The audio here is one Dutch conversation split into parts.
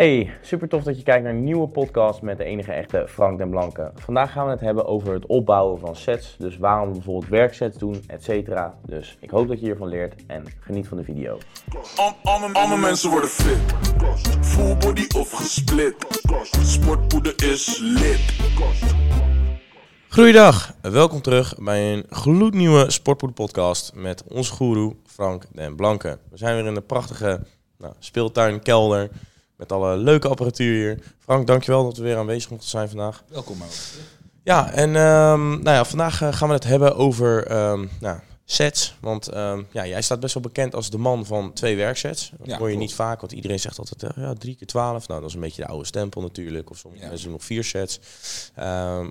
Hey, super tof dat je kijkt naar een nieuwe podcast met de enige echte Frank den Blanke. Vandaag gaan we het hebben over het opbouwen van sets, dus waarom we bijvoorbeeld werksets doen, etc. Dus ik hoop dat je hiervan leert en geniet van de video. Al- Alle, mensen worden fit. Full body of gesplit. Sportpoeder is lit. Goeiedag, welkom terug bij een gloednieuwe Sportpoed podcast met onze goeroe Frank den Blanke. We zijn weer in de prachtige nou, speeltuin, kelder, met alle leuke apparatuur hier. Frank, dankjewel dat we weer aanwezig mochten zijn vandaag. Welkom maar. Ja, en ehm, nou ja, vandaag eh, gaan we het hebben over ehm, nou, sets. Want ehm, ja, jij staat best wel bekend als de man van twee werksets. Dat Ja, hoor je klopt. niet vaak, want iedereen zegt altijd eh, ja, drie keer twaalf. Nou, dat is een beetje de oude stempel natuurlijk. Of sommige Ja. mensen doen nog vier sets.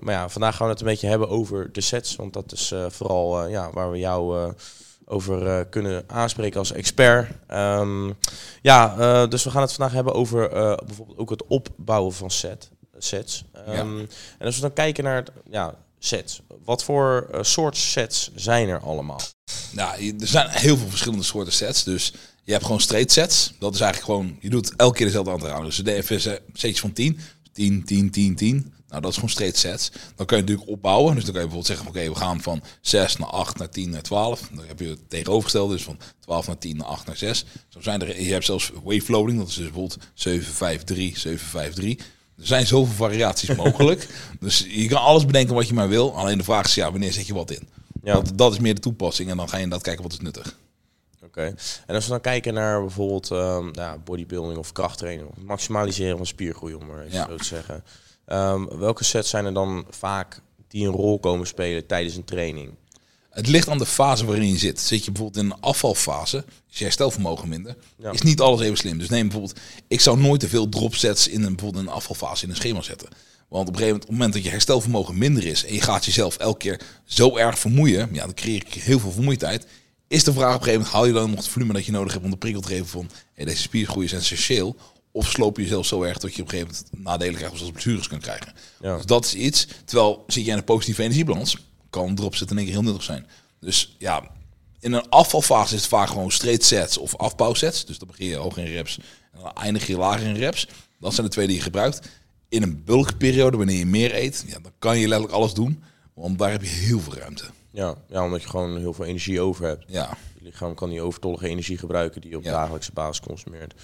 Maar ja, vandaag gaan we het een beetje hebben over de sets. Want dat is eh, vooral ja, waar we jou over eh, kunnen aanspreken als expert. Ehm, ja, eh, dus we gaan het vandaag hebben over eh, bijvoorbeeld ook het opbouwen van set, sets. Ehm, En als we dan kijken naar het, ja, sets. Wat voor soort sets zijn er allemaal? Nou, er zijn heel veel verschillende soorten sets. Dus je hebt gewoon straight sets. Dat is eigenlijk gewoon, je doet elke keer dezelfde aantal rounds. Dus de DFS setjes van 10, 10, 10, 10, 10. Nou, dat is gewoon straight sets. Dan kan je natuurlijk opbouwen. Dus dan kan je bijvoorbeeld zeggen, oké, we gaan van 6 naar 8 naar 10 naar 12. Dan heb je het tegenovergestelde, dus van 12 naar 10 naar 8 naar 6. Zo zijn er, je hebt zelfs wave loading, dat is dus bijvoorbeeld 7, 5, 3, 7, 5, 3. Er zijn zoveel variaties mogelijk. dus je kan alles bedenken wat je maar wil. Alleen de vraag is, ja, wanneer zet je wat in? Ja. Dat, dat is meer de toepassing. En dan ga je inderdaad kijken wat is nuttig. Oké. En als we dan kijken naar bijvoorbeeld ehm, ja, bodybuilding of krachttraining, maximaliseren van spiergroei, om maar even Ja. zo te zeggen. Ehm, welke sets zijn er dan vaak die een rol komen spelen tijdens een training? Het ligt aan de fase waarin je zit. Zit je bijvoorbeeld in een afvalfase, is je herstelvermogen minder, Ja. is niet alles even slim. Dus neem bijvoorbeeld, ik zou nooit te veel dropsets in een, bijvoorbeeld in een afvalfase in een schema zetten. Want op een gegeven moment, op het moment dat je herstelvermogen minder is en je gaat jezelf elke keer zo erg vermoeien, ja, dan creëer je heel veel vermoeidheid. Is de vraag op een gegeven moment, haal je dan nog het volume dat je nodig hebt om de prikkel te geven van hey, deze spiergroei is essentieel? Of sloop je jezelf zo erg dat je op een gegeven moment nadelen krijgt zoals blessures kan krijgen. Ja. Dus dat is iets. Terwijl zit je in een positieve energiebalans, kan een drop zetten in één keer heel nuttig zijn. Dus ja, in een afvalfase is het vaak gewoon straight sets of afbouwsets. Dus dan begin je hoog in reps en dan eindig je lager in reps. Dat zijn de twee die je gebruikt. In een bulkperiode, wanneer je meer eet, ja, dan kan je letterlijk alles doen. Want daar heb je heel veel ruimte. Ja, ja, omdat je gewoon heel veel energie over hebt. Ja, Je lichaam kan die overtollige energie gebruiken die je op Ja. dagelijkse basis consumeert.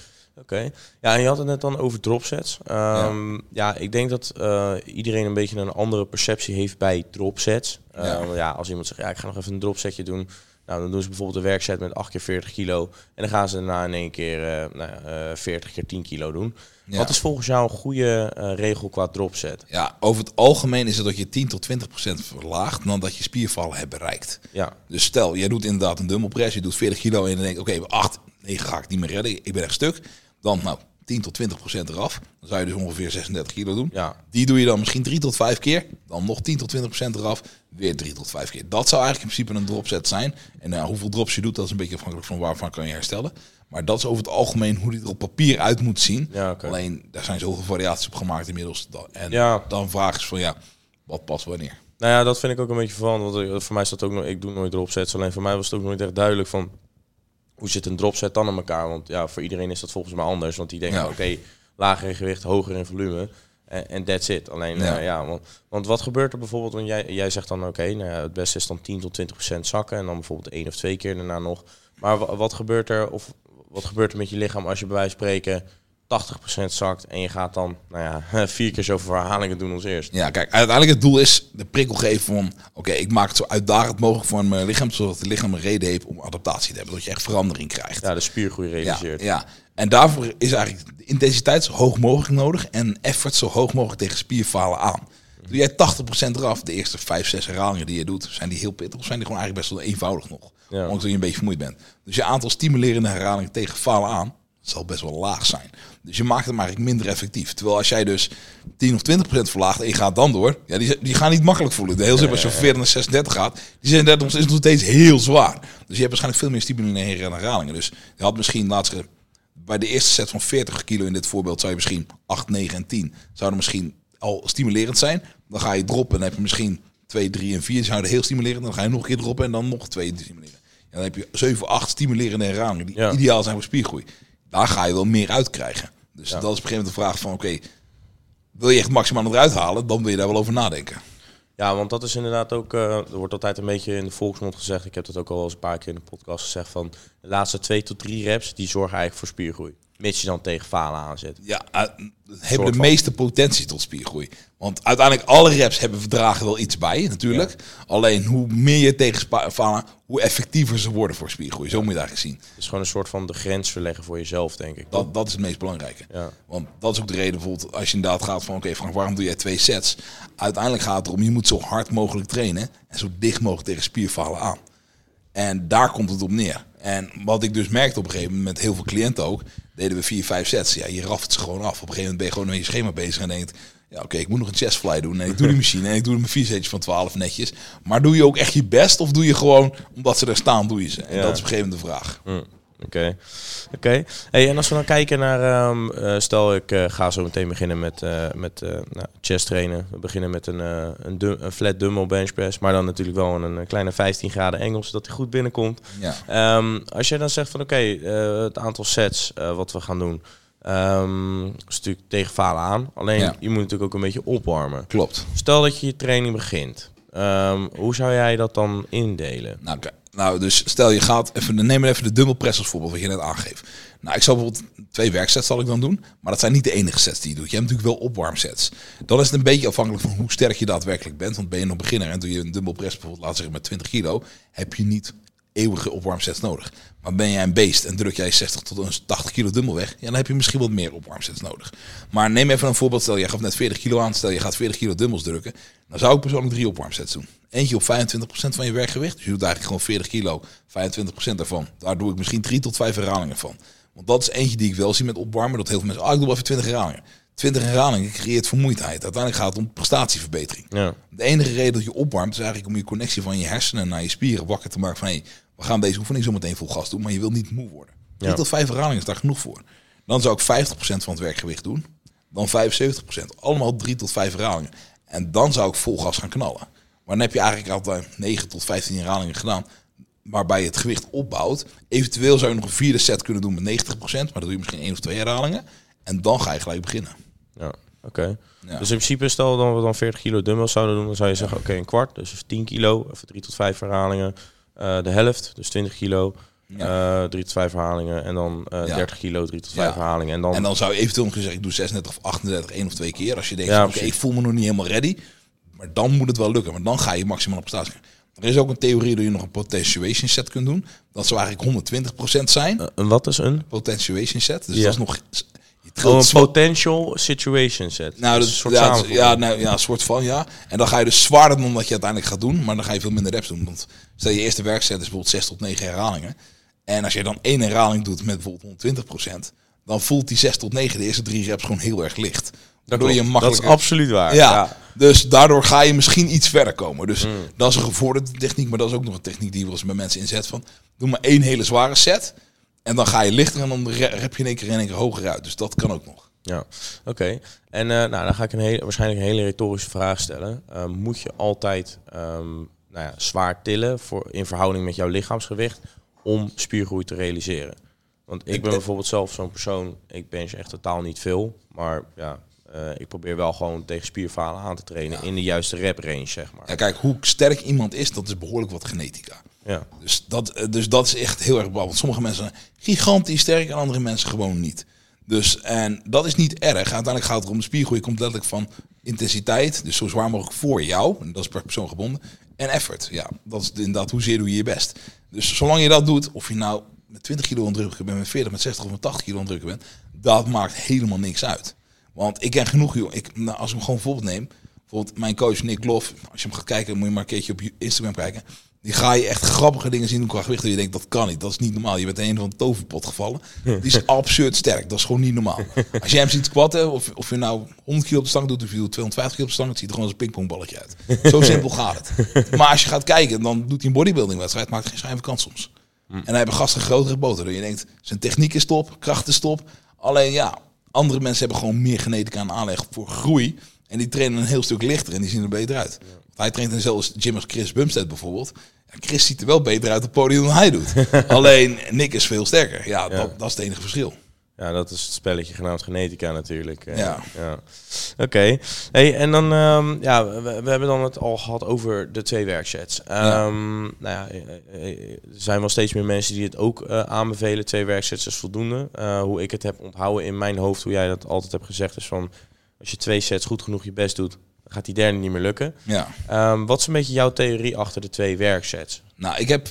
Oké. Ja, en je had het net dan over dropsets. Ehm, ja. ik denk dat eh, iedereen een beetje een andere perceptie heeft bij dropsets. Ja. ja. ja, als iemand zegt, ja, ik ga nog even een dropsetje doen. Nou, dan doen ze bijvoorbeeld een werkset met 8 keer 40 kilo. En dan gaan ze daarna in één keer eh, nou, ja, eh, 40 keer 10 kilo doen. Ja. Wat is volgens jou een goede regel qua dropset? ja, over het algemeen is het dat je 10 tot 20 procent verlaagt dan dat je spiervallen hebt bereikt. Ja, Dus stel, jij doet inderdaad een dumbbell press, je doet 40 kilo en je denkt, oké, 8, 9 ga ik niet meer redden, ik ben echt stuk. Dan, nou, 10 tot 20 procent eraf. Dan zou je dus ongeveer 36 kilo doen. ja, Die doe je dan misschien 3 tot 5 keer. Dan nog 10 tot 20 procent eraf. Weer 3 tot 5 keer. Dat zou eigenlijk in principe een dropset zijn. En uh, hoeveel drops je doet, dat is een beetje afhankelijk van waarvan kan je herstellen. Maar dat is over het algemeen hoe die er op papier uit moet zien. Ja. Alleen, daar zijn zoveel variaties op gemaakt inmiddels. En Ja. dan vraag is van, ja, wat past wanneer? Nou ja, dat vind ik ook een beetje van. Want eh, voor mij dat ook nog. Ik doe nooit dropsets. Alleen voor mij was het ook nooit echt duidelijk van. Hoe zit een dropset dan aan elkaar? Want ja, voor iedereen is dat volgens mij anders. Want die denken, Ja. oké, lager in gewicht, hoger in volume. En that's it. Alleen, Ja. ja, ja want, want wat gebeurt er bijvoorbeeld? Want jij, jij zegt dan, oké, nou ja, het beste is dan 10 tot 20 procent zakken. En dan bijvoorbeeld één of twee keer daarna nog. Maar wa- wat gebeurt er? Of wat gebeurt er met je lichaam als je bij wijze van spreken 80% zakt. En je gaat dan, nou ja, vier keer zoveel herhalingen doen als eerst. Ja, kijk, uiteindelijk het doel is de prikkel geven van... Oké, ik maak het zo uitdagend mogelijk voor mijn lichaam... zodat het lichaam een reden heeft om adaptatie te hebben. Dat je echt verandering krijgt. Ja, de spiergroei realiseert. ja. En daarvoor is eigenlijk de intensiteit zo hoog mogelijk nodig en effort zo hoog mogelijk tegen spierfalen aan. Doe jij 80% eraf, de eerste 5, 6 herhalingen die je doet, zijn die heel pittig of zijn die gewoon eigenlijk best wel eenvoudig nog? Ja. Omdat je een beetje vermoeid bent. Dus je aantal stimulerende herhalingen tegen falen aan zal best wel laag zijn. Dus je maakt hem eigenlijk minder effectief. Terwijl als jij dus 10 of 20% verlaagt en je gaat dan door, ja, die, die gaan niet makkelijk voelen. De heel simpel, als je van 40 naar 36 gaat, die 36 is nog steeds heel zwaar. Dus je hebt waarschijnlijk veel meer stimulerende herhalingen. Dus je had misschien laatst bij de eerste set van 40 kilo in dit voorbeeld zou je misschien 8, 9 en 10 zouden misschien al stimulerend zijn. Dan ga je droppen en heb je misschien 2, 3 en 4 zouden heel stimulerend. Dan ga je nog een keer droppen en dan nog 2 stimuleren. En dan heb je 7, 8 stimulerende herhalingen die Ja. ideaal zijn voor spiergroei. Daar ga je wel meer uit krijgen. Dus dat is op een gegeven moment de vraag van, oké, wil je echt maximaal eruit halen, dan wil je daar wel over nadenken. Ja, want dat is inderdaad ook, eh, er wordt altijd een beetje in de volksmond gezegd, ik heb dat ook al eens een paar keer in de podcast gezegd, van de laatste twee tot drie reps, die zorgen eigenlijk voor spiergroei. Mits je dan tegen falen aanzet. Ja, uh, hebben de meeste potentie tot spiergroei. Want uiteindelijk alle reps hebben verdragen wel iets bij, natuurlijk. Alleen hoe meer je tegen falen, hoe effectiever ze worden voor spiergroei. Zo moet je het eigenlijk zien. Het is gewoon een soort van de grens verleggen voor jezelf, denk ik. Dat, dat is het meest belangrijke. Ja. Want dat is ook de reden bijvoorbeeld als je inderdaad gaat van oké Frank, waarom doe jij twee sets? Uiteindelijk gaat het erom, je moet zo hard mogelijk trainen en zo dicht mogelijk tegen spierfalen aan. En daar komt het op neer. En wat ik dus merkte op een gegeven moment met heel veel cliënten ook, deden we vier, vijf sets. Ja, je raft ze gewoon af. Op een gegeven moment ben je gewoon met je schema bezig en denkt, ja oké, ik moet nog een chestfly doen. En ik doe die machine en ik doe mijn vier setjes van 12 netjes. Maar doe je ook echt je best of doe je gewoon, omdat ze er staan, doe je ze? En Ja. dat is op een gegeven moment de vraag. Oké. Oké. Hey, en als we dan kijken naar, ehm, eh, stel ik eh, ga zo meteen beginnen met, eh met nou, chest trainen. We beginnen met een, een, dum- een flat dumbbell bench press, maar dan natuurlijk wel een, een kleine 15 graden Engels, zodat hij goed binnenkomt. Ja. Ehm, als jij dan zegt van oké, het aantal sets wat we gaan doen, ehm is natuurlijk tegen falen aan. Alleen Ja. je moet natuurlijk ook een beetje opwarmen. Klopt. Stel dat je je training begint. Hoe zou jij dat dan indelen? Nou. Nou, dus stel je gaat even, neem maar even de dumbbell press als voorbeeld, wat je net aangeeft. Nou, ik zal bijvoorbeeld twee werksets zal ik dan doen, maar dat zijn niet de enige sets die je doet. Je hebt natuurlijk wel opwarmsets. Dan is het een beetje afhankelijk van hoe sterk je daadwerkelijk bent. Want ben je nog beginner en doe je een dumbbell press bijvoorbeeld, we zeggen met 20 kilo, heb je niet eeuwige opwarmsets nodig. Maar ben jij een beest en druk jij 60 tot een 80 kilo dumbbell weg, ja, dan heb je misschien wat meer opwarmsets nodig. Maar neem even een voorbeeld, stel je gaf net 40 kilo aan, stel je gaat 40 kilo dumbbells drukken, dan zou ik persoonlijk drie opwarmsets doen. Eentje op 25% van je werkgewicht, dus je doet eigenlijk gewoon 40 kilo, 25% daarvan. Daar doe ik misschien 3 tot 5 herhalingen van. Want dat is eentje die ik wel zie met opwarmen, dat heel veel mensen, ah ik doe even 20 herhalingen. 20 herhalingen creëert vermoeidheid. Uiteindelijk gaat het om prestatieverbetering. Ja. De enige reden dat je opwarmt is eigenlijk om je connectie van je hersenen naar je spieren wakker te maken van hé, we gaan deze oefening zo meteen vol gas doen, maar je wilt niet moe worden. 3 Ja. tot 5 herhalingen is daar genoeg voor. Dan zou ik 50% van het werkgewicht doen, dan 75%. Allemaal 3 tot 5 herhalingen. En dan zou ik vol gas gaan knallen. Maar dan heb je eigenlijk al 9 tot 15 herhalingen gedaan, waarbij je het gewicht opbouwt. Eventueel zou je nog een vierde set kunnen doen met 90%, maar dan doe je misschien één of twee herhalingen. En dan ga je gelijk beginnen. Ja, oké. Ja. Dus in principe, stel dat we dan 40 kilo dumbbells zouden doen, dan zou je zeggen, oké, een kwart, dus 10 kilo, even 3 tot 5 herhalingen. Eh, de helft, dus 20 kilo, Ja. eh 3 tot 5 herhalingen. En dan eh, Ja. 30 kilo, 3 tot 5 Ja. herhalingen. En dan, En dan zou je eventueel nog zeggen, ik doe 36 of 38, één of twee keer. Als je denkt, oké, ik voel me nog niet helemaal ready. Maar dan moet het wel lukken, want dan ga je maximaal op prestatie. krijgen. Er is ook een theorie dat je nog een potentiation set kunt doen. Dat zou eigenlijk 120% zijn. Eh, wat is een? Potentiation set. Dus dat is nog... Een potential situation set. nou, dat, een soort ja, ja, nou, ja, een soort van, ja. En dan ga je dus zwaarder dan dat je uiteindelijk gaat doen. Maar dan ga je veel minder reps doen. Want stel je eerste werkset is bijvoorbeeld 6 tot 9 herhalingen. En als je dan één herhaling doet met bijvoorbeeld 120%. Dan voelt die 6 tot 9 de eerste drie reps gewoon heel erg licht. Waardoor je dat makkelijker... is absoluut waar. Ja, dus daardoor ga je misschien iets verder komen. Dus Mm. dat is een gevorderde techniek, maar dat is ook nog een techniek die wel eens bij mensen inzet van doe maar één hele zware set en dan ga je lichter en dan re- rep je in één keer in één keer hoger uit. Dus dat kan ook nog. Ja, oké. En eh, nou, dan ga ik een hele, waarschijnlijk een hele retorische vraag stellen. Eh, moet je altijd ehm, nou ja, zwaar tillen voor, in verhouding met jouw lichaamsgewicht om spiergroei te realiseren? Want ik ben bijvoorbeeld zelf zo'n persoon, ik bench echt totaal niet veel, maar ja, eh, ik probeer wel gewoon tegen spierfalen aan te trainen in de juiste rep range, zeg maar. Ja, kijk, hoe sterk iemand is, dat is behoorlijk wat genetica. Ja, Dus dat, eh, dus dat is echt heel erg belangrijk. Sommige mensen zijn gigantisch sterk en andere mensen gewoon niet. Dus, en dat is niet erg. Uiteindelijk gaat het om de spiergroei. komt letterlijk van intensiteit. Dus zo zwaar mogelijk voor jou. En dat is per persoon gebonden. En effort. Ja, dat is inderdaad hoezeer doe je je best. Dus zolang je dat doet, of je nou met 20 kilo drukken bent, met 40, met 60 of met 80 kilo drukken bent, dat maakt helemaal niks uit. Want ik ken genoeg, joh. Ik, nou, als ik hem gewoon voorbeeld neem. Bijvoorbeeld mijn coach Nick Lof. Als je hem gaat kijken, moet je maar een keertje op Instagram kijken. Die ga je echt grappige dingen zien qua gewicht. En je denkt, dat kan niet. Dat is niet normaal. Je bent een van de toverpot gevallen. Die is absurd sterk. Dat is gewoon niet normaal. Als jij hem ziet squatten, of, of je nou 100 kilo op de stang doet, of je doet 250 kilo op de stang, het ziet er gewoon als een pingpongballetje uit. Zo simpel gaat het. Maar als je gaat kijken, dan doet hij een bodybuilding wedstrijd, maakt geen schijn van kans soms. En hij hebben gasten grotere boten. En je denkt, zijn techniek is top, kracht is top. Alleen ja, andere mensen hebben gewoon meer genetica aan aanleg voor groei. En die trainen een heel stuk lichter en die zien er beter uit. Hij traint in dezelfde gym als Chris Bumstead bijvoorbeeld. Chris ziet er wel beter uit op het podium dan hij doet. Alleen Nick is veel sterker. Ja, Dat, dat is het enige verschil. Ja, dat is het spelletje genaamd genetica natuurlijk. Eh, Ja. ja. Oké. Hey, en dan, ehm, ja, we, we hebben dan het al gehad over de twee werksets. Ehm, Nou ja, eh, eh, er zijn wel steeds meer mensen die het ook aanbevelen. Twee werksets is voldoende. Hoe ik het heb onthouden in mijn hoofd, hoe jij dat altijd hebt gezegd, is van als je twee sets goed genoeg je best doet, gaat die derde niet meer lukken. Ja. Ehm, wat is een beetje jouw theorie achter de twee werksets? Nou, ik heb,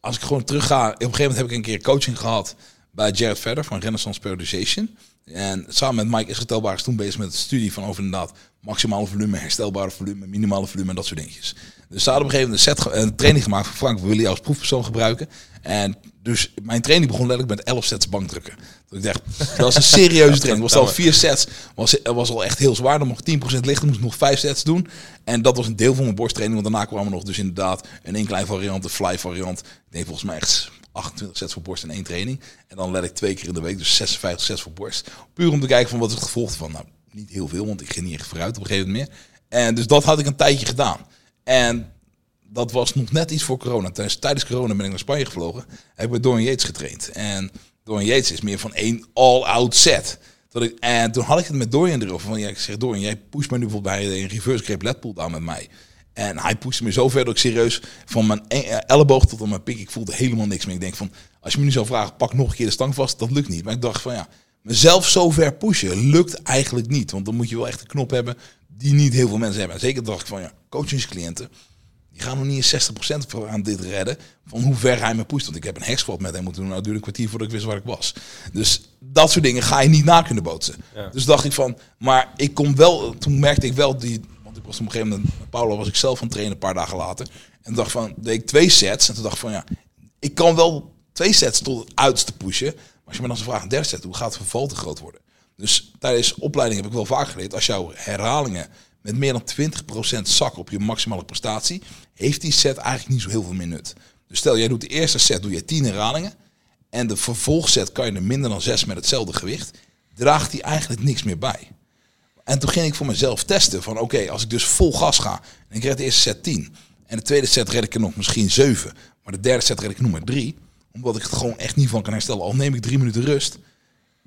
als ik gewoon terug ga, op een gegeven moment heb ik een keer coaching gehad bij Jared Verder van Renaissance Periodization. En samen met Mike Isgetelbaar is toen bezig met het studie van over inderdaad maximale volume, herstelbare volume, minimale volume en dat soort dingetjes. Dus ze hadden op een gegeven moment een, set, een training gemaakt van Frank, we willen jou als proefpersoon gebruiken. En dus mijn training begon letterlijk met 11 sets bankdrukken. Dat ik dacht, dat was een serieuze training. Het was al vier sets, was, was al echt heel zwaar. Dan mocht 10% lichter, moest ik nog vijf sets doen. En dat was een deel van mijn borsttraining, want daarna kwam er nog dus inderdaad een één klein variant, een fly variant. Ik denk volgens mij echt 28 sets voor borst in één training. En dan let ik twee keer in de week, dus 56 sets voor borst. Puur om te kijken van wat is het gevolg van. Nou, niet heel veel, want ik ging niet echt vooruit op een gegeven moment meer. En dus dat had ik een tijdje gedaan. En dat was nog net iets voor corona. Tijdens, tijdens corona ben ik naar Spanje gevlogen. Heb ik Dorian Yates getraind. En Dorian Yates is meer van één all-out set. Dat ik, en toen had ik het met Dorian erover. Van, ja, ik zeg, Dorian, jij pusht me nu bijvoorbeeld bij een reverse grip lat pull down met mij. En hij pushte me zo ver dat ik serieus van mijn e- eh, elleboog tot aan mijn pik, ik voelde helemaal niks meer. Ik denk van, als je me nu zou vragen, pak nog een keer de stang vast, dat lukt niet. Maar ik dacht van, ja, mezelf zo ver pushen lukt eigenlijk niet. Want dan moet je wel echt een knop hebben die niet heel veel mensen hebben. En zeker dacht ik van, ja, coachingscliënten, die gaan nog niet eens 60% voor aan dit redden. Van hoe ver hij me pusht. Want ik heb een hexquad met hem moeten doen. Nou duurde een kwartier voordat ik wist waar ik was. Dus dat soort dingen ga je niet na kunnen bootsen. Dus dacht ik van, maar ik kom wel, toen merkte ik wel die, want ik was op een gegeven moment, met Paulo was ik zelf aan trainen een paar dagen later. En dacht van, deed ik twee sets. En toen dacht ik van, ja, ik kan wel twee sets tot het uiterste pushen. Als je me dan zo vraagt, een derde set, hoe gaat het verval te groot worden? Dus tijdens opleiding heb ik wel vaak geleerd, als jouw herhalingen met meer dan 20% zak op je maximale prestatie, heeft die set eigenlijk niet zo heel veel meer nut. Dus stel, jij doet de eerste set, doe je 10 herhalingen. En de vervolgset kan je er minder dan 6 met hetzelfde gewicht. Draagt die eigenlijk niks meer bij. En toen ging ik voor mezelf testen van oké, als ik dus vol gas ga en ik red de eerste set 10. En de tweede set red ik er nog misschien 7. Maar de derde set red ik nog maar 3. Omdat ik het gewoon echt niet van kan herstellen. Al neem ik drie minuten rust.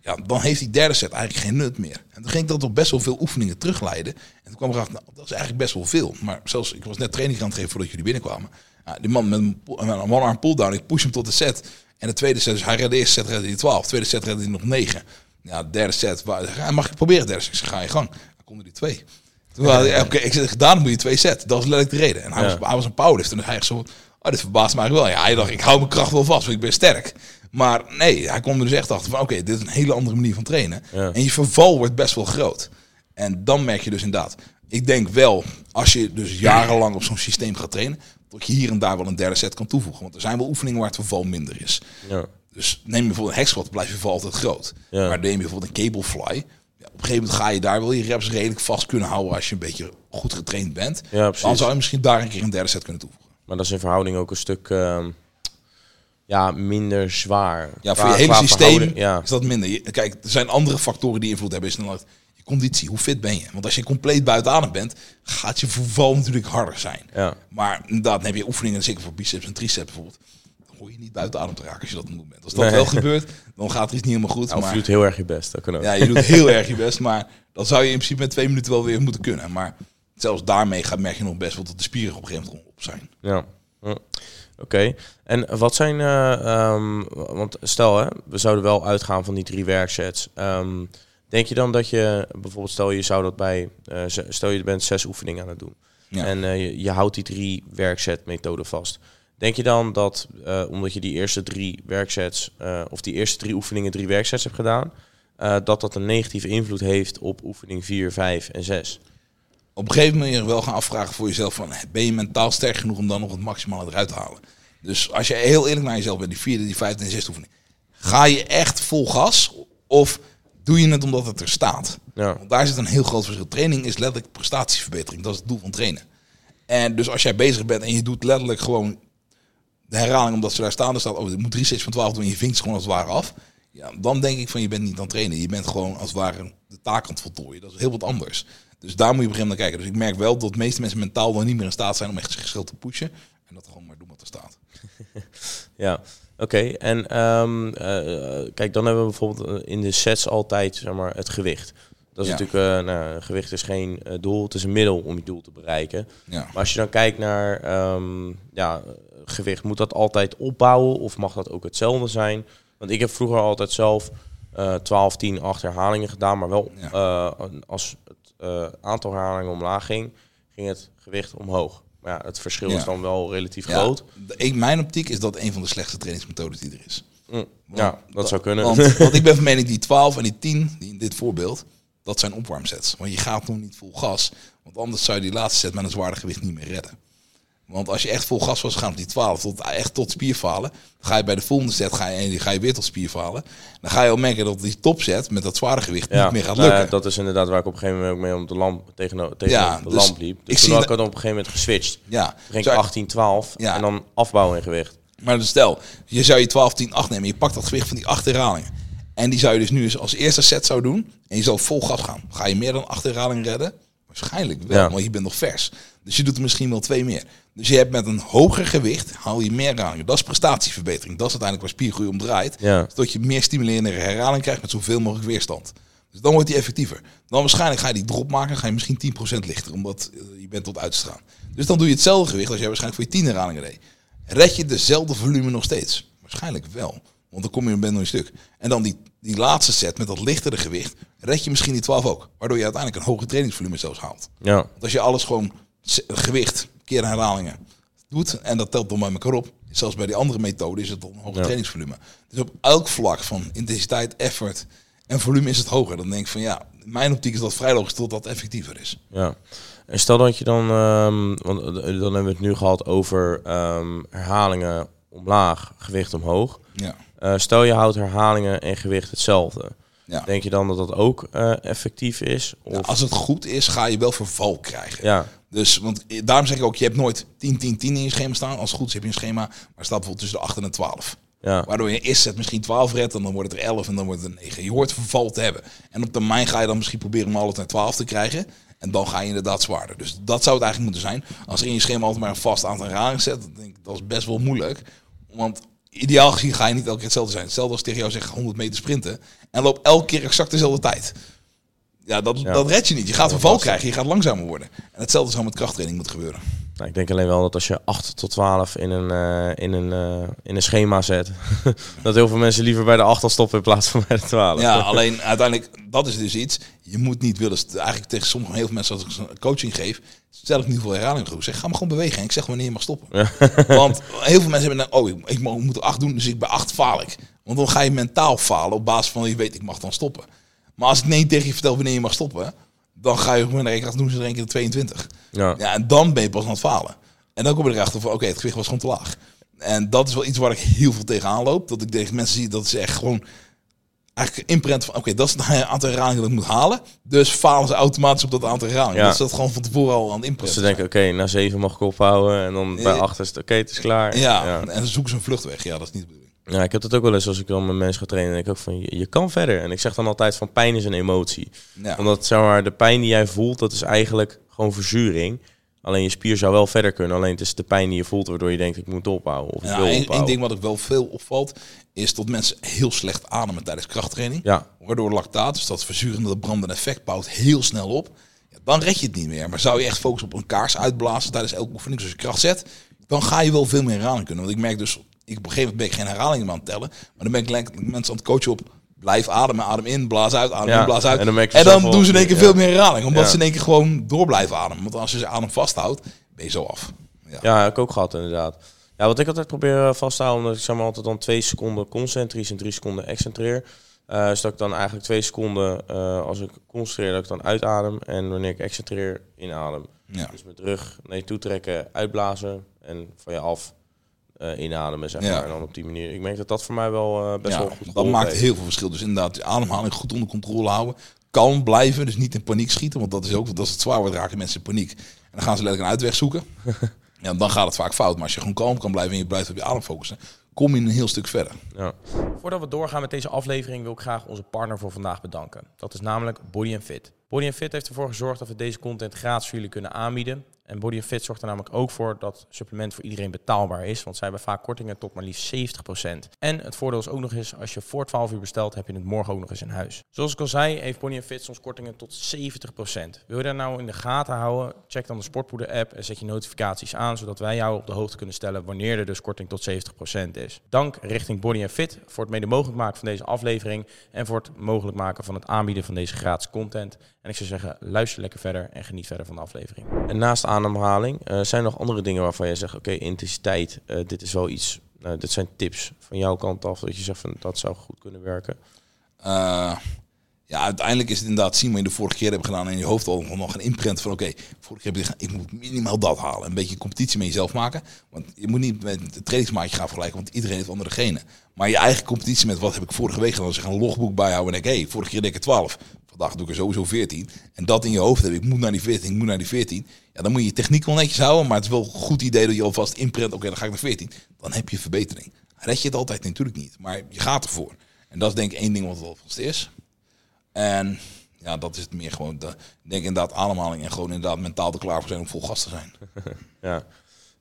Ja, dan heeft die derde set eigenlijk geen nut meer. En toen ging ik dat op best wel veel oefeningen terugleiden. En toen kwam ik erachter, nou, dat is eigenlijk best wel veel. Maar zelfs, ik was net training aan het geven voordat jullie binnenkwamen. Ja, die man met een, een one-arm pull-down, ik push hem tot de set. En de tweede set, dus hij redde de eerste set, redde hij 12. De tweede set redde hij nog 9. Ja, de derde set, waar, ja, mag ik proberen de derde set? Ik ga je gang. Dan konden die twee. Toen ik, oké, ik zeg, daarom moet je twee set. Dat was letterlijk de reden. En hij, Ja. was, hij was een powerlifter. En hij echt zo, oh, dit verbaast eigenlijk wel. Ja, hij dacht, ik hou mijn kracht wel vast, want ik ben sterk. Maar nee, hij kwam er dus echt achter van, oké, dit is een hele andere manier van trainen. Ja. En je verval wordt best wel groot. En dan merk je dus inderdaad. Ik denk wel, als je dus jarenlang op zo'n systeem gaat trainen, dat je hier en daar wel een derde set kan toevoegen. Want er zijn wel oefeningen waar het verval minder is. Ja. Dus neem je bijvoorbeeld een hexsquat, blijft je verval altijd groot. Ja. Maar neem je bijvoorbeeld een cablefly, ja, op een gegeven moment ga je daar wel je reps redelijk vast kunnen houden als je een beetje goed getraind bent. Ja. Dan zou je misschien daar een keer een derde set kunnen toevoegen. Maar dat is in verhouding ook een stuk ehm, ja, minder zwaar. Ja, Qua- voor je hele systeem Ja, is dat minder. Kijk, er zijn andere factoren die invloed hebben. Is dan je conditie, hoe fit ben je? Want als je compleet buiten adem bent, gaat je verval natuurlijk harder zijn. ja. Maar inderdaad, dan heb je oefeningen, zeker voor biceps en triceps bijvoorbeeld. Dan hoor je niet buiten adem te raken als je dat doen bent. Als dat Nee. wel gebeurt, dan gaat er iets niet helemaal goed. Nou, maar, je doet heel erg je best. Dat kan ook. ja, je doet heel erg je best, maar dan zou je in principe met twee minuten wel weer moeten kunnen. Maar zelfs daarmee gaat, merk je nog best wel dat de spieren op een gegeven moment op zijn. Ja. Oké. En wat zijn, eh, ehm, want stel hè, we zouden wel uitgaan van die drie werksets. Ehm, denk je dan dat je, bijvoorbeeld stel je zou dat bij, eh, stel je bent zes oefeningen aan het doen. Ja. En eh, je, je houdt die drie werkset methode vast. Denk je dan dat, omdat je die eerste drie werksets, of die eerste drie oefeningen drie werksets hebt gedaan, dat dat een negatieve invloed heeft op oefening 4, 5 en 6? Op een gegeven moment je wel gaan afvragen voor jezelf van ben je mentaal sterk genoeg om dan nog het maximale eruit te halen. Dus als je heel eerlijk naar jezelf bent, die vierde, die vijfde en zesde oefening, ga je echt vol gas of doe je het omdat het er staat? Ja. Want daar zit een heel groot verschil. Training is letterlijk prestatieverbetering, dat is het doel van trainen. En dus als jij bezig bent en je doet letterlijk gewoon de herhaling omdat ze daar staan, er staat, oh, je moet drie sets van 12 doen en je vinkt ze gewoon als het ware af. Ja, dan denk ik van je bent niet aan het trainen. Je bent gewoon als het ware de taak aan het voltooien. Dat is heel wat anders. Dus daar moet je op een gegeven moment naar kijken. Dus ik merk wel dat de meeste mensen mentaal dan niet meer in staat zijn om echt zichzelf te pushen. En dat gewoon maar doen wat er staat. Ja, Oké, en ehm, eh, kijk, dan hebben we bijvoorbeeld eh, in de sets altijd zeg maar, het gewicht. Dat is Ja. natuurlijk, uh, nou, gewicht is geen doel, het is een middel om je doel te bereiken. Ja. Maar als je dan kijkt naar ehm, ja, gewicht, moet dat altijd opbouwen of mag dat ook hetzelfde zijn? Want ik heb vroeger altijd zelf eh 12, 10, 8 herhalingen gedaan, maar wel Ja. als eh, aantal herhalingen omlaag ging, ging het gewicht omhoog. Maar ja, het verschil Ja. is dan wel relatief Ja, groot. de- in mijn optiek is dat een van de slechtste trainingsmethodes die er is. Mm, ja, dat zou kunnen. Want, want ik ben van mening die 12 en die 10, die in dit voorbeeld, dat zijn opwarmsets. Want je gaat nog niet vol gas. Want anders zou je die laatste set met een zwaarder gewicht niet meer redden. Want als je echt vol gas was gegaan op die 12, tot, echt tot spierfalen, dan ga je bij de volgende set ga je, en die ga je weer tot spierfalen. Dan ga je al merken dat die topset met dat zware gewicht Ja, niet meer gaat nou ja, lukken. dat is inderdaad waar ik op een gegeven moment ook mee om de lamp tegen, tegen Ja, de dus lamp liep. ik Dus zie toen had ik het op een gegeven moment geswitcht. ja, ging ik Zou- 18, 12 Ja. en dan afbouwen in gewicht. Maar dus stel, je zou je 12, 10, 8 nemen. Je pakt dat gewicht van die 8 herhalingen. En die zou je dus nu eens als eerste set zou doen. En je zou vol gas gaan. Ga je meer dan 8 herhalingen redden? Waarschijnlijk wel, Ja. want je bent nog vers. Dus je doet er misschien wel twee meer. Dus je hebt met een hoger gewicht, haal je meer herhalingen. Dat is prestatieverbetering. Dat is uiteindelijk waar spiergroei om draait. Ja. Zodat je meer stimulerende herhaling krijgt met zoveel mogelijk weerstand. Dus dan wordt die effectiever. Dan waarschijnlijk ga je die drop maken, ga je misschien 10% lichter, omdat eh, je bent tot uitstraal. Dus dan doe je hetzelfde gewicht als jij waarschijnlijk voor je 10 herhalingen deed. Red je dezelfde volume nog steeds? Waarschijnlijk wel. Want dan kom je nog een stuk. En dan die, die laatste set met dat lichtere gewicht, red je misschien die 12 ook. Waardoor je uiteindelijk een hoger trainingsvolume zelfs haalt. Ja, Want als je alles gewoon gewicht, keer herhalingen doet en dat telt dan bij elkaar op. Zelfs bij die andere methode is het dan een hoger Ja. trainingsvolume. Dus op elk vlak van intensiteit, effort en volume is het hoger. Dan denk ik van ja, in mijn optiek is dat vrij logisch tot dat effectiever is. ja. En stel dat je dan, ehm, want eh, dan hebben we het nu gehad over ehm, herhalingen omlaag, gewicht omhoog. Ja. Eh, stel je houdt herhalingen en gewicht hetzelfde. Ja. Denk je dan dat dat ook eh, effectief is? Of, als het goed is, ga je wel verval krijgen. ja, Dus, want eh, daarom zeg ik ook, je hebt nooit 10, 10, 10 in je schema staan. Als het goed is heb je een schema, maar staat bijvoorbeeld tussen de 8 en de 12. ja, Waardoor je eerst set misschien 12 redt en dan wordt het er 11 en dan wordt het er 9. Je hoort verval te hebben. En op termijn ga je dan misschien proberen om alles naar 12 te krijgen. En dan ga je inderdaad zwaarder. Dus dat zou het eigenlijk moeten zijn. Als er in je schema altijd maar een vast aantal herhalingen zet, dan denk ik dat is best wel moeilijk. Want ideaal gezien ga je niet elke keer hetzelfde zijn. Hetzelfde als tegen jou zeg 100 meter sprinten en loop elke keer exact dezelfde tijd. Ja, dat, Ja. dat red je niet. Je gaat was het. krijgen, je gaat langzamer worden. En hetzelfde zou met krachttraining moeten gebeuren. Nou, ik denk alleen wel dat als je 8 tot 12 in een, eh, in een, eh, in een schema zet, dat heel veel mensen liever bij de 8 al stoppen in plaats van bij de 12. Ja, alleen uiteindelijk, dat is dus iets. Je moet niet willen, eigenlijk tegen sommige heel veel mensen als ik coaching geef, stel ik niet veel herhalingen goed. Zeg, ga maar gewoon bewegen en ik zeg wanneer je mag stoppen. Want heel veel mensen hebben dan, oh, ik, ik mo- moet er acht doen, dus ik bij acht faal ik. Want dan ga je mentaal falen op basis van, je weet, ik mag dan stoppen. Maar als ik nee tegen je vertel wanneer je mag stoppen, dan ga je gewoon naar rekening doen ze er één keer de 22. Ja. Ja, en dan ben je pas aan het falen. En dan kom je erachter van, oké, het gewicht was gewoon te laag. En dat is wel iets waar ik heel veel tegenaan loop. Dat ik tegen mensen zie dat ze echt gewoon eigenlijk imprint van, oké, dat is het aantal herhalingen dat ik moet halen. Dus falen ze automatisch op dat aantal herhalingen. Ja. Dat ze dat gewoon van tevoren al aan het Dus imprinten. ze denken, oké, na 7 mag ik ophouden en dan bij. 8 is het oké, het is klaar. ja, ja. en dan zoeken ze een vluchtweg. Ja, dat is niet. Ja, ik heb dat ook wel eens als ik dan met mensen ga trainen. denk ik ook van, je, je kan verder. En ik zeg dan altijd van, pijn is een emotie. Ja. Omdat, zeg maar, de pijn die jij voelt, dat is eigenlijk gewoon verzuring. Alleen je spier zou wel verder kunnen. Alleen het is de pijn die je voelt, waardoor je denkt, ik moet ophouden. Of ik Ja, wil ophouden. één ding wat ik wel veel opvalt, is dat mensen heel slecht ademen tijdens krachttraining. Ja, Waardoor lactaat, dus dat verzurende, dat brandende effect, bouwt heel snel op. Ja, dan red je het niet meer. Maar zou je echt focussen op een kaars uitblazen tijdens elke oefening, zoals je kracht zet, dan ga je wel veel meer herhaling kunnen. Want ik merk dus, ik, op een gegeven moment ben ik geen herhalingen aan het tellen, maar dan ben ik lekker mensen aan het coachen op, blijf ademen, adem in, blaas uit, adem Ja, in, blaas uit. en dan en doen ze in één keer ja. veel meer herhaling, omdat Ja. ze in één keer gewoon door blijven ademen. Want als je ze adem vasthoudt, ben je zo af. Ja. ja, heb ik ook gehad inderdaad. Ja, wat ik altijd probeer eh, vast te houden, omdat ik zeg maar altijd dan twee seconden concentrisch en drie seconden excentreer. eh is dat ik dan eigenlijk twee seconden, eh, als ik concentreer, dat ik dan uitadem. En wanneer ik excentreer, inadem. Ja. Dus met rug naar je toe trekken, uitblazen en van je af eh, inademen, zeg Ja. maar. En dan op die manier. Ik merk dat dat voor mij wel eh, best Ja, wel goed dat maakt heeft. heel veel verschil. Dus inderdaad, de ademhaling goed onder controle houden. Kalm blijven, dus niet in paniek schieten. Want dat is ook, als het zwaar wordt, raken mensen in paniek. En dan gaan ze letterlijk een uitweg zoeken. ja, dan gaat het vaak fout. Maar als je gewoon kalm kan blijven en je blijft op je adem focussen, kom je een heel stuk verder. Ja. Voordat we doorgaan met deze aflevering wil ik graag onze partner voor vandaag bedanken. Dat is namelijk Body Fit. Body Fit heeft ervoor gezorgd dat we deze content gratis voor jullie kunnen aanbieden. En Body Fit zorgt er namelijk ook voor dat supplement voor iedereen betaalbaar is. Want zij hebben vaak kortingen tot maar liefst 70%. En het voordeel is ook nog eens, als je voor 12 uur bestelt, heb je het morgen ook nog eens in huis. Zoals ik al zei, heeft Body Fit soms kortingen tot 70%. Wil je daar nou in de gaten houden? Check dan de Sportpoeder app en zet je notificaties aan, zodat wij jou op de hoogte kunnen stellen wanneer er dus korting tot 70% is. Dank richting Body Fit voor het mede mogelijk maken van deze aflevering en voor het mogelijk maken van het aanbieden van deze gratis content. En ik zou zeggen, luister lekker verder en geniet verder van de aflevering. En naast ademhaling uh, zijn er nog andere dingen waarvan je zegt, oké, intensiteit, uh, dit is wel iets, uh, dit zijn tips van jouw kant af, dat je zegt van dat zou goed kunnen werken. Ja, uiteindelijk is het inderdaad zien wat je de vorige keer hebt gedaan in je hoofd al nog een imprint van oké, vorige keer heb je ik moet minimaal dat halen. Een beetje competitie met jezelf maken. Want je moet niet met het trainingsmaatje gaan vergelijken, want iedereen heeft andere genen. Maar je eigen competitie met wat heb ik vorige week gedaan, zeg een logboek bijhouden en denk, hé, hey, vorige keer deed ik er 12. Vandaag doe ik er sowieso 14. En dat in je hoofd heb ik moet naar die 14, ik moet naar die 14. Ja, dan moet je je techniek wel netjes houden, maar het is wel een goed idee dat je alvast inprint, oké, dan ga ik naar 14. Dan heb je verbetering. Red je het altijd natuurlijk niet, maar je gaat ervoor. En dat is denk ik één ding wat wel vast is. En ja, dat is het meer gewoon, de, denk inderdaad ademhaling en gewoon inderdaad mentaal er klaar voor zijn om vol gas te zijn. ja,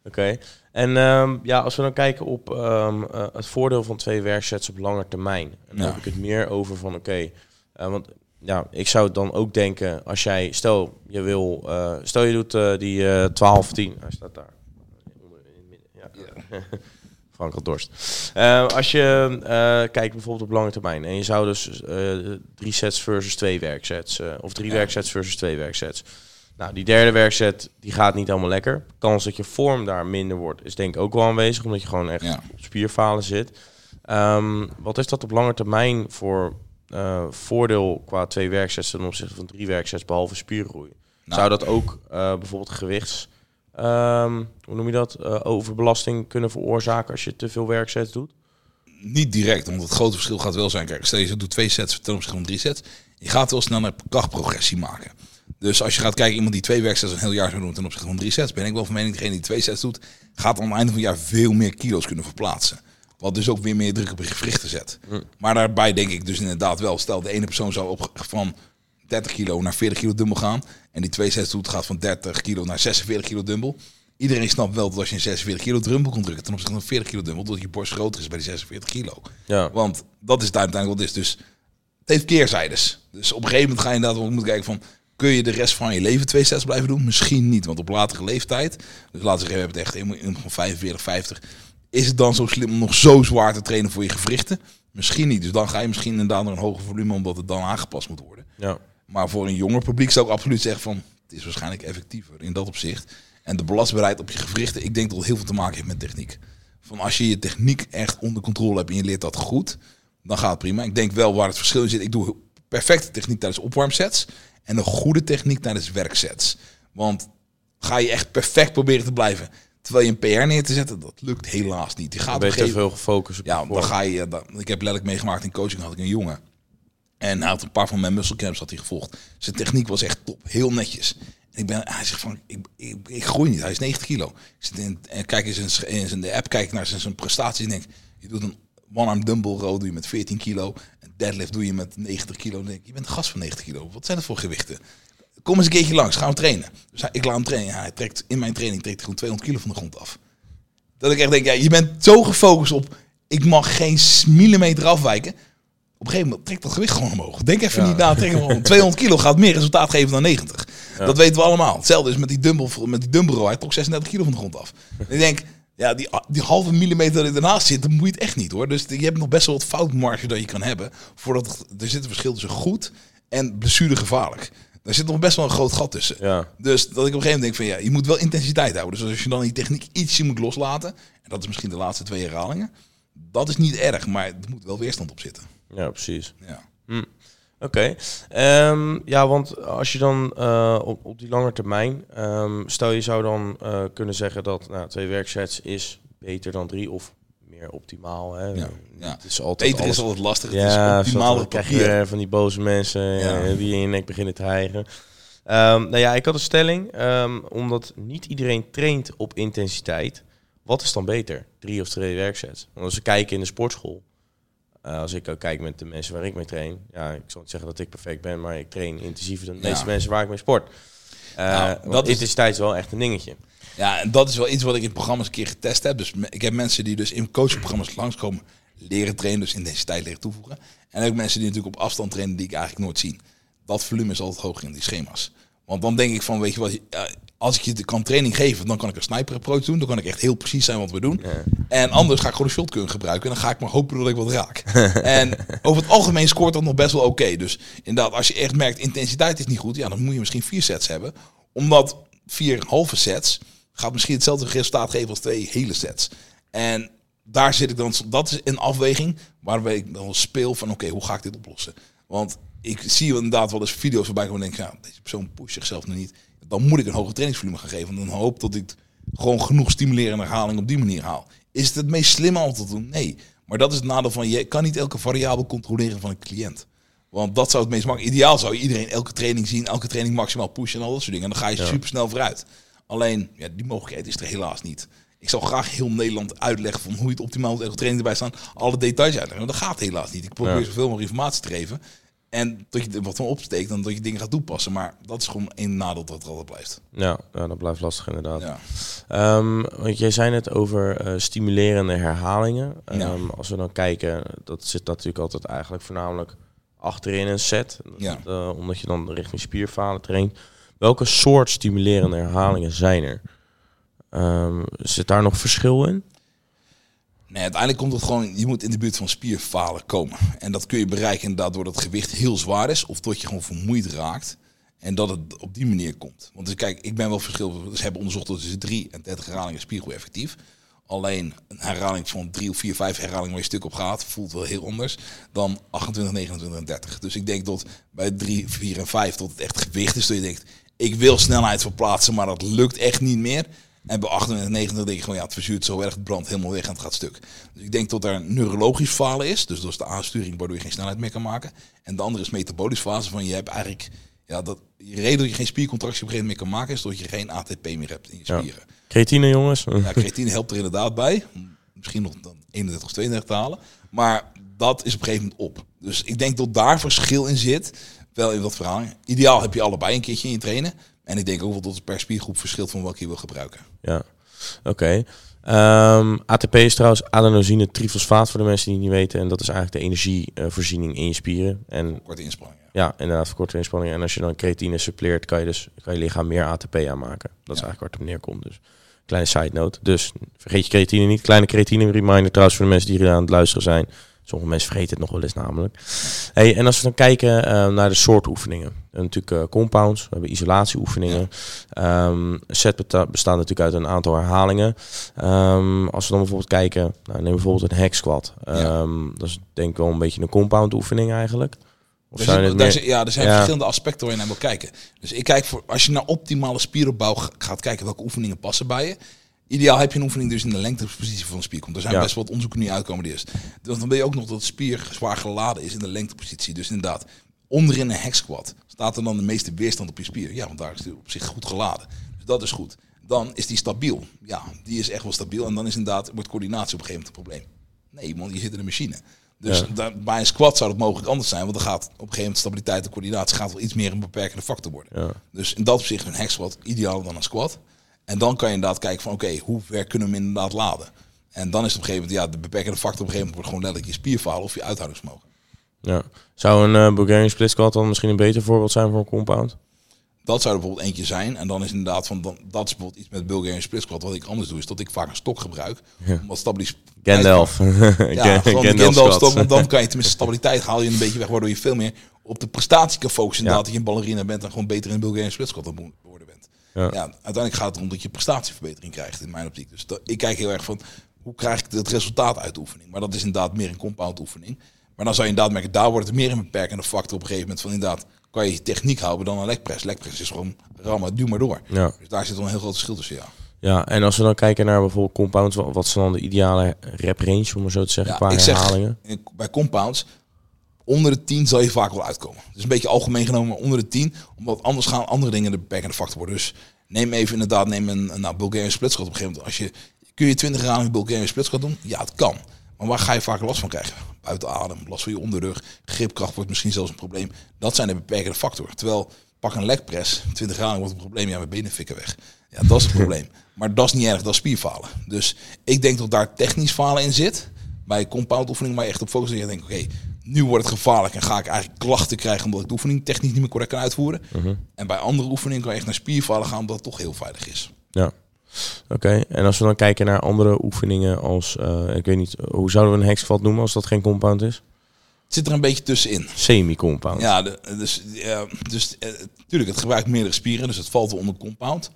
oké. En um, ja, als we dan kijken op um, uh, het voordeel van twee werksets op lange termijn. En dan ja. heb ik het meer over van oké, okay, uh, want ja, ik zou dan ook denken, als jij, stel je wil, uh, stel je doet die uh, 12, 10, hij staat daar. Ja. ja. Frank had dorst. als je kijkt bijvoorbeeld op lange termijn en je zou dus drie sets versus twee werksets, of drie ja. werksets versus twee werksets. Nou, die derde werkset, die gaat niet helemaal lekker. Kans dat je vorm daar minder wordt, is denk ik ook wel aanwezig, omdat je gewoon echt ja. op spierfalen zit. Um, wat is dat op lange termijn voor uh, voordeel qua twee werksets ten opzichte van drie werksets, behalve spiergroei. Nou, Zou dat ook uh, bijvoorbeeld gewichts, um, hoe noem je dat, uh, overbelasting kunnen veroorzaken als je te veel werksets doet? Niet direct, want het grote verschil gaat wel zijn. Kijk, stel je doet twee sets ten opzichte van drie sets. Je gaat wel snel een krachtprogressie maken. Dus als je gaat kijken, iemand die twee werksets een heel jaar zou doen ten opzichte van drie sets, ben ik wel van mening, degene die twee sets doet, gaat aan het einde van het jaar veel meer kilo's kunnen verplaatsen. Wat dus ook weer meer druk op je gewrichten zet. Mm. Maar daarbij denk ik dus inderdaad wel, stel de ene persoon zou op van 30 kilo naar 40 kilo dumbbell gaan. En die twee sets doet gaat van 30 kilo naar 46 kilo dumbbell. Iedereen snapt wel dat als je een 46 kilo dumbbell kon drukken ten opzichte van 40 kilo dumbbell, dat je borst groter is bij die 46 kilo. Ja. Want dat is uiteindelijk wat is. Dus het heeft keerzijdes. Dus op een gegeven moment ga je inderdaad moeten kijken van, kun je de rest van je leven twee sets blijven doen? Misschien niet, want op latere leeftijd, dus laten we zeggen, we hebben het echt in van 45, 50, is het dan zo slim om nog zo zwaar te trainen voor je gewrichten? Misschien niet. Dus dan ga je misschien inderdaad naar een hoger volume, omdat het dan aangepast moet worden. Ja. Maar voor een jonger publiek zou ik absoluut zeggen van, het is waarschijnlijk effectiever in dat opzicht. En de belastbaarheid op je gewrichten, ik denk dat het heel veel te maken heeft met techniek. Van als je je techniek echt onder controle hebt en je leert dat goed, dan gaat het prima. Ik denk wel waar het verschil in zit. Ik doe perfecte techniek tijdens opwarmsets en een goede techniek tijdens werksets. Want ga je echt perfect proberen te blijven Terwijl je een PR neer te zetten, dat lukt helaas niet. Je gaat je te veel gefocust op Ja, dan ga je... Dan, ik heb letterlijk meegemaakt in coaching, had ik een jongen. En hij had een paar van mijn muscle camps had hij gevolgd. Zijn techniek was echt top, heel netjes. En ik ben, hij zegt van, ik, ik, ik groei niet. Hij is 90 kilo. Zit en kijk eens in in de app, kijk naar zijn, zijn prestaties en denk, je doet een one-arm dumbbell row doe je met 14 kilo. En deadlift doe je met 90 kilo. Dan denk je bent een van 90 kilo. Wat zijn dat voor gewichten? kom eens een keertje langs, gaan we trainen. Dus ik laat hem trainen. hij trekt, in mijn training trekt hij gewoon 200 kilo van de grond af. Dat ik echt denk, ja, je bent zo gefocust op, ik mag geen millimeter afwijken. Op een gegeven moment trekt dat gewicht gewoon omhoog. Denk even niet na, trek hem 200 kilo gaat meer resultaat geven dan 90. Dat weten we allemaal. Hetzelfde is met die dumbbell, met die dumbbell hij trok 36 kilo van de grond af. ik denk, ja, die, die halve millimeter dat ernaast zit, dan moet je het echt niet hoor. Dus je hebt nog best wel wat foutmarge dat je kan hebben. Voordat er zit een verschil tussen goed en blessuregevaarlijk. Daar zit nog best wel een groot gat tussen. Ja. Dus dat ik op een gegeven moment denk van ja, je moet wel intensiteit houden. Dus als je dan die techniek ietsje moet loslaten, en dat is misschien de laatste twee herhalingen, dat is niet erg, maar er moet wel weerstand op zitten. Ja, precies. Ja. Hm. Oké. Ehm, ja, want als je dan uh, op, op die lange termijn, um, stel je zou dan uh, kunnen zeggen dat nou, twee werksets is beter dan drie of meer optimaal. Hè? Ja, ja. Het is altijd Beter alles... is altijd lastig. Ja, het is optimaal. krijg je van die boze mensen ja. die in je nek beginnen te hijgen. Um, nou ja, ik had een stelling. Omdat niet iedereen traint op intensiteit. Wat is dan beter? Drie of twee werksets? Want als we kijken in de sportschool. Uh, als ik ook kijk met de mensen waar ik mee train. Ja, ik zal niet zeggen dat ik perfect ben, maar ik train intensiever dan de meeste mensen waar ik mee sport. Uh, Nou, dat intensiteit is wel echt een dingetje. Ja, en dat is wel iets wat ik in programma's een keer getest heb. Dus ik heb mensen die dus in coachingprogramma's langskomen leren trainen, dus intensiteit leren toevoegen. En ook mensen die natuurlijk op afstand trainen die ik eigenlijk nooit zie. Dat volume is altijd hoger in die schema's. Want dan denk ik van, weet je wat, als ik je de- kan training geven, dan kan ik een sniper approach doen. Dan kan ik echt heel precies zijn wat we doen. En anders ga ik gewoon een shotgun gebruiken. En dan ga ik maar hopen dat ik wat raak. en over het algemeen scoort dat nog best wel oké. Dus inderdaad, als je echt merkt, intensiteit is niet goed. Ja, dan moet je misschien vier sets hebben. Omdat vier halve sets gaat misschien hetzelfde resultaat geven als twee hele sets. En daar zit ik dan, dat is een afweging waarbij ik dan speel van oké, hoe ga ik dit oplossen? Want ik zie inderdaad wel eens video's voorbij komen en denk, ja, deze persoon pusht zichzelf nog niet. Dan moet ik een hoger trainingsvolume gaan geven. En dan hoop dat ik gewoon genoeg stimulerende herhaling op die manier haal. Is het het meest slimme om te doen? Nee. Maar dat is het nadeel van, je kan niet elke variabel controleren van een cliënt. Want dat zou het meest makkelijk. Ideaal zou iedereen elke training zien, elke training maximaal pushen en al dat soort dingen. En dan ga je super snel vooruit. Alleen, ja, die mogelijkheid is er helaas niet. Ik zou graag heel Nederland uitleggen van hoe je het optimaal moet elke training erbij staan. Alle details uitleggen. Maar dat gaat helaas niet. Ik probeer Ja. zoveel mogelijk informatie te geven. En dat je er wat van opsteekt en dat je dingen gaat toepassen. Maar dat is gewoon één nadeel dat er altijd blijft. Ja, ja, dat blijft lastig inderdaad. Ja. Ehm, want jij zei net over eh, stimulerende herhalingen. Ja. Ehm, Als we dan kijken, dat zit natuurlijk altijd eigenlijk voornamelijk achterin een set. Ja. Eh, omdat je dan richting spierfalen traint. Welke soort stimulerende herhalingen zijn er? Ehm, zit daar nog verschil in? Nee, uiteindelijk komt het gewoon, je moet in de buurt van spierfalen komen. En dat kun je bereiken inderdaad doordat gewicht heel zwaar is. Of dat je gewoon vermoeid raakt. En dat het op die manier komt. Want dus kijk, ik ben wel verschil. Dus hebben onderzocht dat tussen 3 en 30 herhalingen spiergroei effectief. Alleen een herhaling van 3 of 4, 5 herhalingen waar je stuk op gaat, voelt wel heel anders dan 28, 29 en 30. Dus ik denk dat bij 3, 4 en 5 tot het echt gewicht is. Dat je denkt, ik wil snelheid verplaatsen, maar dat lukt echt niet meer. En bij 28 en 29 denk ik gewoon, ja, het verzuurt zo erg, het brandt helemaal weg en het gaat stuk. Dus ik denk dat er neurologisch falen is. Dus dat is de aansturing waardoor je geen snelheid meer kan maken. En de andere is metabolisch fase van je hebt eigenlijk, ja, dat, de reden dat je geen spiercontractie op een gegeven moment meer kan maken is dat je geen ATP meer hebt in je Ja. spieren. Creatine, jongens? Ja, creatine helpt er inderdaad bij. Misschien nog dan 31 of 32 te halen. Maar dat is op een gegeven moment op. Dus ik denk dat daar verschil in zit. Wel in wat verhaal. Ideaal heb je allebei een keertje in je trainen. En ik denk ook wel dat het per spiergroep verschilt van welke je wil gebruiken. Ja, oké. Ehm, ATP is trouwens adenosine trifosfaat voor de mensen die het niet weten. En dat is eigenlijk de energievoorziening in je spieren. En Korte inspanning. Ja. ja, inderdaad, verkorte inspanning. En als je dan creatine suppleert, kan je dus kan je lichaam meer ATP aanmaken. Dat is Ja. eigenlijk waar het op neerkomt. Dus kleine side note. Dus vergeet je creatine niet. Kleine creatine reminder trouwens voor de mensen die hier aan het luisteren zijn. Sommige mensen vergeten het nog wel eens namelijk. Hey, en als we dan kijken eh, naar de soort oefeningen. We natuurlijk eh, compounds, we hebben isolatieoefeningen. Ehm, een set bestaat natuurlijk uit een aantal herhalingen. Ehm, als we dan bijvoorbeeld kijken, nou, neem bijvoorbeeld een hack squat. Ja. Ehm, Dat is denk ik wel een beetje een compound oefening eigenlijk. Je zijn, het meer- ja, er zijn Ja. verschillende aspecten waar je naar wil kijken. Dus ik kijk voor, als je naar optimale spieropbouw gaat kijken welke oefeningen passen bij je. Ideaal heb je een oefening dus in de lengtepositie van de spier komt. Er zijn Ja. best wat onderzoeken nu uitkomen die is. Dus dan wil je ook nog dat de spier zwaar geladen is in de lengtepositie. Dus inderdaad, onderin een hack squat staat er dan de meeste weerstand op je spier. Ja, want daar is die op zich goed geladen. Dus dat is goed. Dan is die stabiel. Ja, die is echt wel stabiel. En dan is inderdaad, wordt coördinatie op een gegeven moment een probleem. Nee, want je zit in een machine. Dus Ja. daar- bij een squat zou het mogelijk anders zijn. Want dan gaat op een gegeven moment stabiliteit en coördinatie gaat wel iets meer een beperkende factor worden. Ja. Dus in dat opzicht een hack squat idealer dan een squat. En dan kan je inderdaad kijken van oké, hoe ver kunnen we hem inderdaad laden? En dan is het op een gegeven moment, ja, de beperkende factor op een gegeven moment wordt gewoon letterlijk je spierfalen of je uithoudingsvermogen. Ja. Zou een eh, Bulgarian split squat dan misschien een beter voorbeeld zijn voor een compound? Dat zou er bijvoorbeeld eentje zijn. En dan is inderdaad van, dan, dat is bijvoorbeeld iets met Bulgarian split squat. Wat ik anders doe, is dat ik vaak een stok gebruik. Ja. Om wat stabilis- Gandalf. Ja, gewoon Gandalf stok, want dan kan je tenminste stabiliteit haal je een beetje weg, waardoor je veel meer op de prestatie kan focussen. Inderdaad, dat je een ballerina bent en gewoon beter in Bulgarian split squat bent. Ja. Ja. uiteindelijk gaat het erom dat je prestatieverbetering krijgt in mijn optiek. Dus dat, ik kijk heel erg van, hoe krijg ik het resultaat uit de oefening? Maar dat is inderdaad meer een compound oefening. Maar dan zou je inderdaad merken, daar wordt het meer een beperkende factor op een gegeven moment van inderdaad, kan je je techniek houden dan een legpress. Legpress is gewoon rammen, duw maar door. Ja. Dus daar zit wel een heel groot verschil tussen, ja. ja, en als we dan kijken naar bijvoorbeeld compounds, wat is dan de ideale rep range, om maar zo te zeggen, Ja, qua ik zeg- herhalingen? in- bij compounds, onder de 10 zal je vaak wel uitkomen. Dus een beetje algemeen genomen, maar onder de 10. Omdat anders gaan andere dingen de beperkende factor worden. Dus neem even inderdaad, neem een, een nou, Bulgarian split squat op een gegeven moment. Als je, kun je 20 herhalingen Bulgarian split squat doen? Ja, het kan. Maar waar ga je vaak last van krijgen? Buiten adem, last van je onderrug, gripkracht wordt misschien zelfs een probleem. Dat zijn de beperkende factoren. Terwijl pak een lekpress, 20 graden wordt het probleem, ja, mijn benen fikken weg. Ja, dat is het probleem. Maar dat is niet erg, dat is spierfalen. Dus ik denk dat daar technisch falen in zit. Bij compound oefening, maar echt op focus. En je denkt, oké, nu wordt het gevaarlijk en ga ik eigenlijk klachten krijgen omdat ik de oefening technisch niet meer correct kan uitvoeren. En bij andere oefeningen kan je echt naar spierfalen gaan omdat het toch heel veilig is. Ja. Oké, en als we dan kijken naar andere oefeningen als, eh, ik weet niet, hoe zouden we een hexquad noemen als dat geen compound is? Het zit er een beetje tussenin. Semi-compound. Ja, de, dus, ja, dus eh, natuurlijk, het gebruikt meerdere spieren, dus het valt wel onder compound.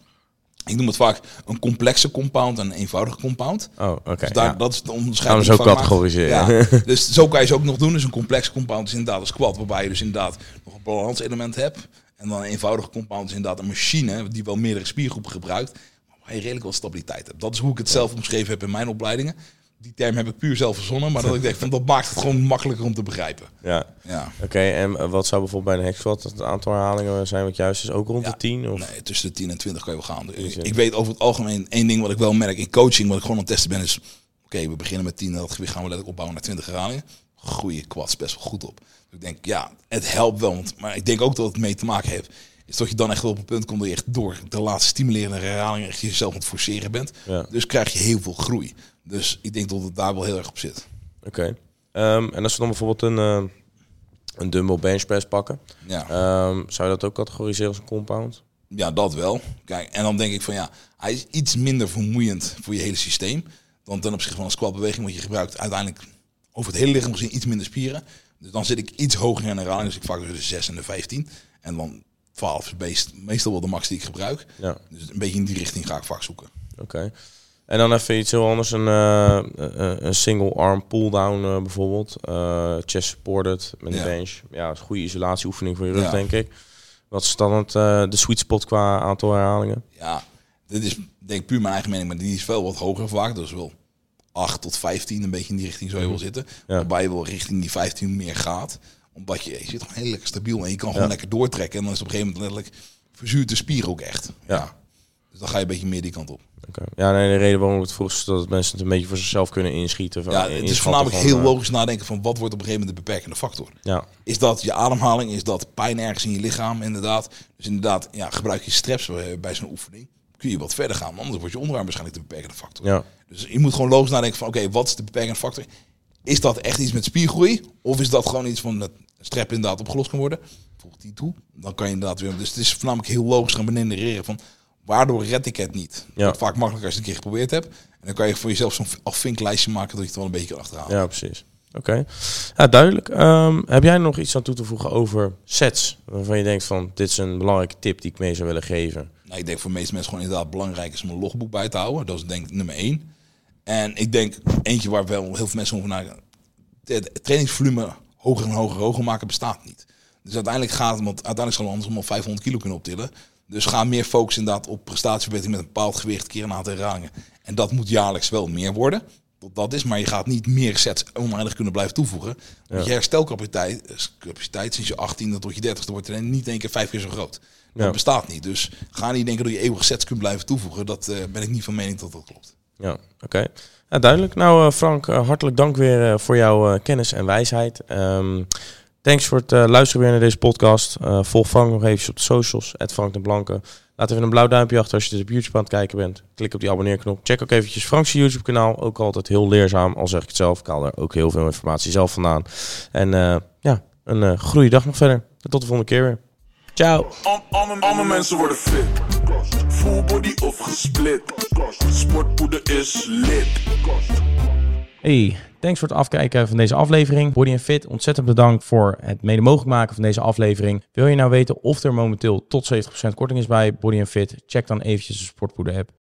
Ik noem het vaak een complexe compound en een eenvoudige compound. Oh, oké. Dus daar, ja. dat is de Gaan we onderscheiding. zo categoriseren. Ja, dus zo kan je ze ook nog doen. Dus een complexe compound is inderdaad een squat, waarbij je dus inderdaad nog een balanselement hebt. En dan een eenvoudige compound is inderdaad een machine die wel meerdere spiergroepen gebruikt, maar waar je redelijk wel stabiliteit hebt. Dat is hoe ik het zelf omschreven heb in mijn opleidingen. Die term heb ik puur zelf verzonnen, maar dat ik denk van dat maakt het gewoon makkelijker om te begrijpen. Ja. Ja. Oké, en eh, wat zou bijvoorbeeld bij een hexquad het aantal herhalingen zijn wat juist is? Ook rond Ja, de 10? Of? Nee, tussen de 10 en 20 kan je wel gaan. Ik weet over het algemeen één ding wat ik wel merk in coaching, wat ik gewoon aan het testen ben, is: oké, we beginnen met 10 en dat gewicht gaan we letterlijk opbouwen naar 20 herhalingen. Goeie quads, best wel goed op. Dus ik denk, ja, het helpt wel. Want, maar ik denk ook dat het mee te maken heeft. Is dat je dan echt wel op een punt komt dat je echt door de laatste stimulerende herhalingen echt jezelf aan het forceren bent. Ja. Dus krijg je heel veel groei. Dus ik denk dat het daar wel heel erg op zit. Oké. Ehm, en als we dan bijvoorbeeld een, eh, een dumbbell bench press pakken, Ja. ehm, zou je dat ook categoriseren als een compound? Ja, dat wel. Kijk, en dan denk ik van ja, hij is iets minder vermoeiend voor je hele systeem dan ten opzichte van een squatbeweging, want je gebruikt uiteindelijk over het hele lichaam gezien iets minder spieren. Dus dan zit ik iets hoger in de herhaling, dus ik vaak tussen de 6 en de 15. En dan 12 is meest, meestal wel de max die ik gebruik. Ja. Dus een beetje in die richting ga ik vaak zoeken. Oké. En dan even iets heel anders, een, eh, eh, een single arm pull down eh, bijvoorbeeld. Eh, chest supported met een Ja. bench. Ja, is een goede isolatieoefening voor je rug, Ja. denk ik. Wat is dan het, de sweet spot qua aantal herhalingen? Ja, dit is denk ik puur mijn eigen mening, maar die is wel wat hoger vaak. Dus wel 8 tot 15, een beetje in die richting zou je wel zitten. Ja. Waarbij je wel richting die 15 meer gaat. Omdat je, je zit gewoon heel lekker stabiel en je kan gewoon Ja. lekker doortrekken. En dan is op een gegeven moment letterlijk verzuurt de spier ook echt. Ja. Dus dan ga je een beetje meer die kant op. Ja, nee, de reden waarom ik het vroeg is dat mensen het een beetje voor zichzelf kunnen inschieten. Van, Ja, het is voornamelijk van, heel eh, logisch nadenken van wat wordt op een gegeven moment de beperkende factor. Ja, Is dat je ademhaling? Is dat pijn ergens in je lichaam? Inderdaad. Dus inderdaad, ja, gebruik je straps bij, bij zo'n oefening. Kun je wat verder gaan. Anders wordt je onderarm waarschijnlijk de beperkende factor. ja. Dus je moet gewoon logisch nadenken van oké, wat is de beperkende factor? Is dat echt iets met spiergroei? Of is dat gewoon iets van strep inderdaad opgelost kan worden? Voeg die toe. Dan kan je inderdaad weer. Dus het is voornamelijk heel logisch gaan benaderen van waardoor red ik het niet? Ja. Vaak makkelijker als je het een keer geprobeerd hebt. En dan kan je voor jezelf zo'n afvinklijstje maken dat je het wel een beetje kan achterhalen. Ja, precies. Oké. Ja, duidelijk. Ehm, heb jij nog iets aan toe te voegen over sets? Waarvan je denkt van, dit is een belangrijke tip die ik mee zou willen geven. Nou, ik denk voor de meeste mensen gewoon inderdaad belangrijk is om een logboek bij te houden. Dat is denk ik nummer één. En ik denk eentje waar wel heel veel mensen over nadenken. Het trainingsvolume hoger en hoger hoger maken bestaat niet. Dus uiteindelijk gaat het, want uiteindelijk zal anders allemaal 500 kilo kunnen optillen. Dus ga meer focussen inderdaad op prestatieverbetering met een bepaald gewicht keer een aantal herhalingen. En dat moet jaarlijks wel meer worden. Dat is, maar je gaat niet meer sets oneindig kunnen blijven toevoegen. Want je herstelcapaciteit capaciteit, sinds je 18 tot je 30 wordt er niet één keer vijf keer zo groot. Dat Ja. bestaat niet. Dus ga niet denken dat je eeuwig sets kunt blijven toevoegen. Dat eh, ben ik niet van mening dat dat klopt. Ja, oké. Duidelijk. Nou, eh, Frank, eh, hartelijk dank weer eh, voor jouw kennis en wijsheid. Ehm, thanks voor het luisteren weer naar deze podcast. Volg Frank nog even op de socials, Frank de Blanke. Laat even een blauw duimpje achter als je dus op YouTube aan het kijken bent. Klik op die abonneerknop. Check ook eventjes Frank's YouTube kanaal. Ook altijd heel leerzaam, al zeg ik het zelf. Ik haal er ook heel veel informatie zelf vandaan. En ja, een goede dag nog verder. Tot de volgende keer weer. Ciao. Al- mensen worden fit. Full body of gesplit. Sportpoeder is lit. Hey, thanks voor het afkijken van deze aflevering. Body Fit, ontzettend bedankt voor het mede mogelijk maken van deze aflevering. Wil je nou weten of er momenteel tot 70% korting is bij Body Fit? Check dan eventjes de Sportpoeder app.